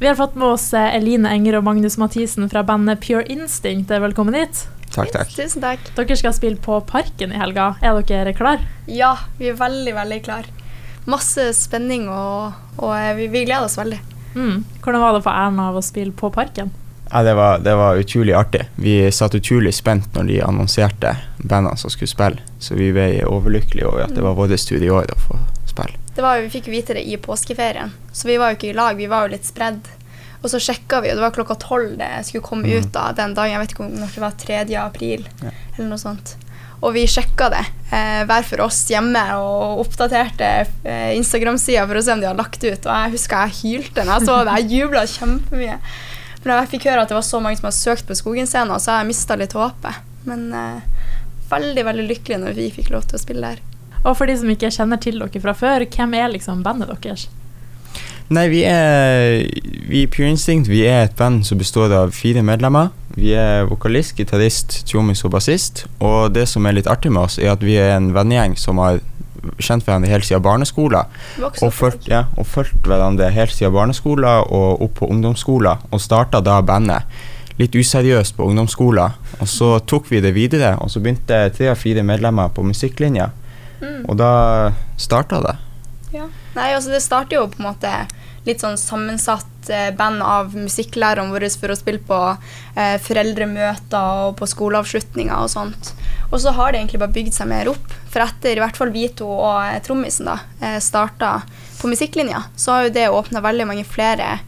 Vi har fått med oss eh, Eline Enger og Magnus Mathisen fra bandet Pure Instinct. Velkommen hit. Takk, takk. Tusen takk. Dere skal spille på Parken i helga. Er dere klar? Ja, vi er veldig, veldig klar. Masse spenning, og, og eh, vi, vi, gleder oss veldig. Mm. Hvordan var det for æren av å spille på Parken? Ja, det var, det var, utrolig artig. Vi satt utrolig spent når de annonserte bandene som skulle spille, så vi ble overlykkelige over at det var vår tur i år å få. Det var, vi fikk vite det i påskeferien, så vi var jo ikke i lag, vi var jo litt spredd. Og så sjekka vi, og det var klokka tolv det skulle komme mm. ut da, den dagen. Jeg vet ikke om det var 3. april ja. eller noe sånt. Og vi sjekka det eh, hver for oss hjemme og oppdaterte eh, Instagram-sida for å se om de hadde lagt ut. Og jeg husker jeg hylte når jeg så det. Jeg jubla kjempemye. For da jeg fikk høre at det var så mange som hadde søkt på Skogen-scenen, så har jeg mista litt håpet. Men eh, veldig, veldig lykkelig når vi fikk lov til å spille der. Og for de som ikke kjenner til dere fra før, hvem er liksom bandet deres? Nei, vi er vi Pure Instinct vi er et band som består av fire medlemmer. Vi er vokalist, gitarist, trommis og bassist. Og det som er litt artig med oss, er at vi er en vennegjeng som har kjent hverandre helt siden barneskolen. Og fulgt, ja, og fulgt hverandre helt siden barneskolen og opp på ungdomsskolen. Og starta da bandet litt useriøst på ungdomsskolen. Og så tok vi det videre, og så begynte tre av fire medlemmer på musikklinja. Mm. Og da starta det. Ja. Nei, altså det starter jo på en måte litt sånn sammensatt eh, band av musikklærerne våre for å spille på eh, foreldremøter og på skoleavslutninger og sånt. Og så har det egentlig bare bygd seg mer opp. For etter i hvert fall vi to og eh, trommisen da, eh, starta på musikklinja, så har jo det åpna veldig mange flere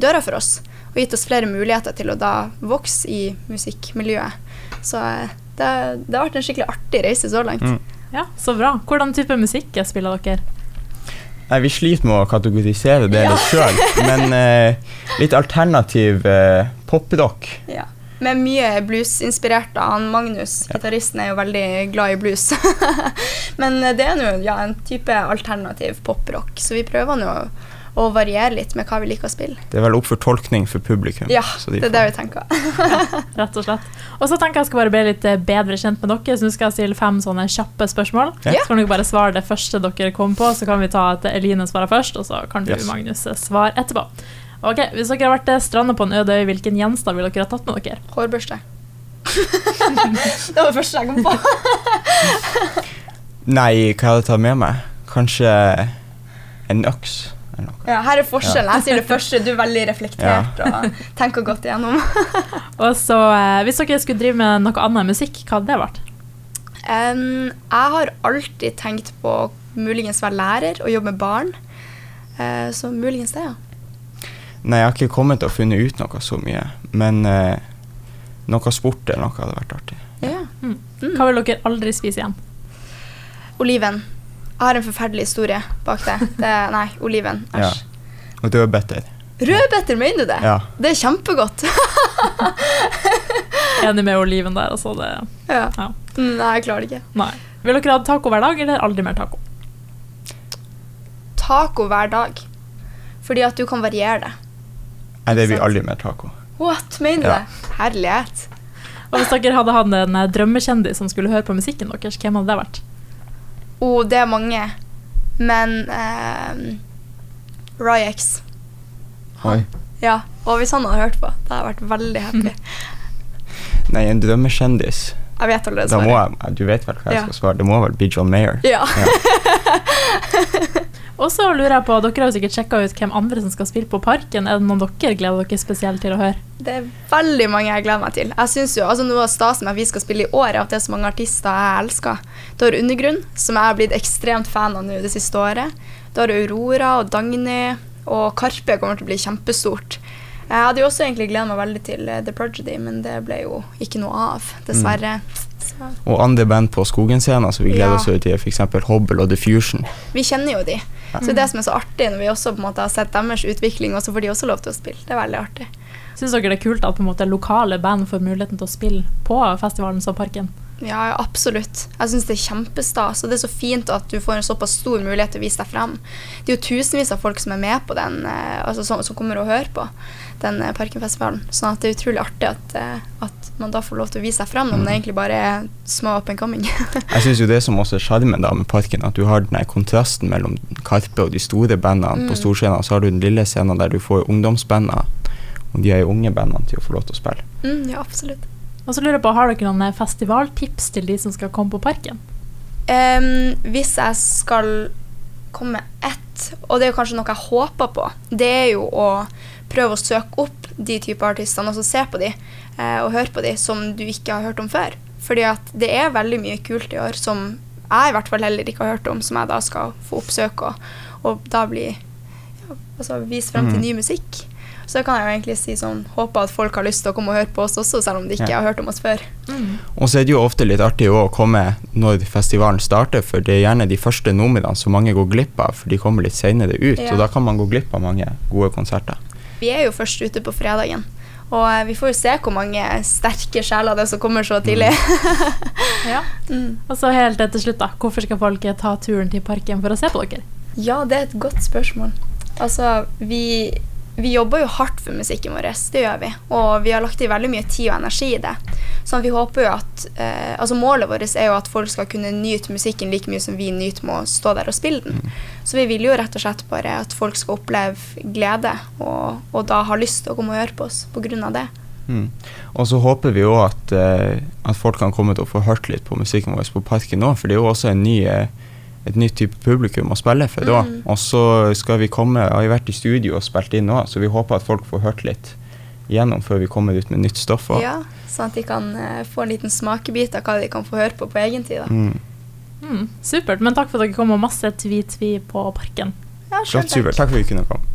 dører for oss. Og gitt oss flere muligheter til å da vokse i musikkmiljøet. Så eh, det, det, har vært en skikkelig artig reise så langt. Mm. Ja, Så bra. Hvordan type musikk spiller dere? Nei, Vi sliter med å kategorisere det ja. litt sjøl, men eh, litt alternativ eh, poprock. Ja. Med mye bluesinspirert av han Magnus. Ja. Gitaristen er jo veldig glad i blues. men det er nå ja, en type alternativ poprock, så vi prøver nå og variere litt med hva vi liker å spille. Det er vel opp for tolkning for publikum. Ja, de det er det vi tenker. ja, rett og slett. Og så tenker jeg skal bare bli litt eh, bedre kjent med dere, så nå skal jeg stille fem sånne kjappe spørsmål. Ja. Så kan dere bare svare det første dere kom på, så kan vi ta at Eline svarer først, og så kan du, yes. Magnus, svare etterpå. Ok, Hvis dere har vært eh, stranda på en øde øy, hvilken gjenstand ville dere ha tatt med dere? Hårbørste. det var det første jeg kom på. Nei, hva hadde jeg tatt med meg? Kanskje en øks. Ja, her er forskjellen. Jeg sier det første, du er veldig reflektert ja. og tenker godt igjennom. og så, eh, Hvis dere skulle drive med noe annet musikk, hva hadde det vært? Um, jeg har alltid tenkt på muligens være lærer og jobbe med barn. Uh, så muligens det, ja. Nei, jeg har ikke kommet til å funne ut noe så mye. Men uh, noe sport eller noe hadde vært artig. Ja. Mm. Mm. Hva vil dere aldri spise igjen? Oliven. Jeg har en forferdelig historie bak det. det nei, oliven. Æsj. Ja. Og rødbeter. Rødbeter, mener du det? Ja. Det er kjempegodt. Enig med oliven der, altså. Det, ja. ja. Nei, jeg klarer det ikke. Nei. Vil dere ha taco hver dag, eller aldri mer taco? Taco hver dag. Fordi at du kan variere det. Nei, det blir aldri mer taco. What, mener du ja. det? Herlighet. Og Hvis dere hadde hatt en eh, drømmekjendis som skulle høre på musikken deres, hvem hadde det vært? Oh, det er mange. Men eh, Ryex. Oi. Ja, og hvis han hadde hørt på, da hadde jeg vært veldig happy. Nei, en drømmekjendis. Jeg vet allerede svaret. Du vet vel hva jeg ja. skal svare? Det må vel bli John Mayer? Ja. ja. og så lurer jeg på, Dere har jo sikkert sjekka ut hvem andre som skal spille på Parken. Er det noen dere gleder dere spesielt til å høre? Det er veldig mange jeg gleder meg til. Jeg synes jo, altså Noe av stasen med at vi skal spille i år, er at det er så mange artister jeg elsker. Du har Undergrunn, som jeg har blitt ekstremt fan av nå det siste året. Da har Aurora og Dagny, og Karpe kommer til å bli kjempestort. Jeg hadde jo også egentlig gleda meg veldig til uh, The Prodigy, men det ble jo ikke noe av, dessverre. Mm. Og andre band på Skogen-scenen så vi gleder ja. oss til, f.eks. Hobble og Diffusion. Vi kjenner jo de. Så det som er så artig når vi også på en måte har sett deres utvikling, og så får de også lov til å spille. Det er veldig artig. Syns dere det er kult at på en måte lokale band får muligheten til å spille på festivalen som Parken? Ja, absolutt. Jeg syns det er kjempestas. Og det er så fint at du får en såpass stor mulighet til å vise deg frem. Det er jo tusenvis av folk som er med på den, eh, altså som, som kommer og hører på den eh, Parkenfestivalen. Sånn at det er utrolig artig at, eh, at man da får lov til å vise seg frem, når man egentlig bare er små up and coming. Jeg syns jo det som også er sjarmen med Parken, at du har den kontrasten mellom Karpe og de store bandene Mm. på storscenen, så har du den lille scenen der du får ungdomsbandene og de her unge bandene til å få lov til å spille. mm, ja, absolutt. Og så lurer jeg på, Har dere noen festivaltips til de som skal komme på Parken? Um, hvis jeg skal komme med ett, og det er jo kanskje noe jeg håper på, det er jo å prøve å søke opp de type artistene, og så se på de uh, og høre på de som du ikke har hørt om før. Fordi at det er veldig mye kult i år som jeg i hvert fall heller ikke har hørt om, som jeg da skal få oppsøke og, og da bli ja, altså vise frem til Mhm. ny musikk. Så kan jeg jo egentlig si sånn, håper at folk har lyst til å komme og høre på oss også, selv om de ikke Ja. har hørt om oss før. Og så er det jo ofte litt artig å komme når festivalen starter, for det er gjerne de første numrene som mange går glipp av, for de kommer litt senere ut, Ja. og da kan man gå glipp av mange gode konserter. Vi er jo først ute på fredagen. Og eh, vi får jo se hvor mange sterke sjeler det er som kommer så tidlig. Ja. Mm. Og så helt til slutt, da. Hvorfor skal folk ta turen til Parken for å se på dere? Ja, det er et godt spørsmål. Altså, vi, vi jobber jo hardt for musikken vår, det gjør vi. Og vi har lagt i veldig mye tid og energi i det. Så vi håper jo at eh, Altså målet vårt er jo at folk skal kunne nyte musikken like mye som vi nyter med å stå der og spille den. Så vi vil jo rett og slett bare at folk skal oppleve glede, og, og da ha lyst til å komme og høre på oss på grunn av det. Mm. Og så håper vi jo at, eh, at folk kan komme til å få hørt litt på musikken vår på Parken nå, for det er jo også en ny, eh, et nytt type publikum å spille for da. Mm. Og så skal vi komme, har vi vært i studio og spilt inn nå, så vi håper at folk får hørt litt gjennom før vi kommer ut med nytt stoff. også. Ja, sånn at de kan eh, få en liten smakebit av hva de kan få høre på på egen tid. Da. Mm. Mm, supert. Men takk for at dere kom, og masse tvi-tvi på Parken. Ja, Flott, supert. Takk for at vi kunne komme.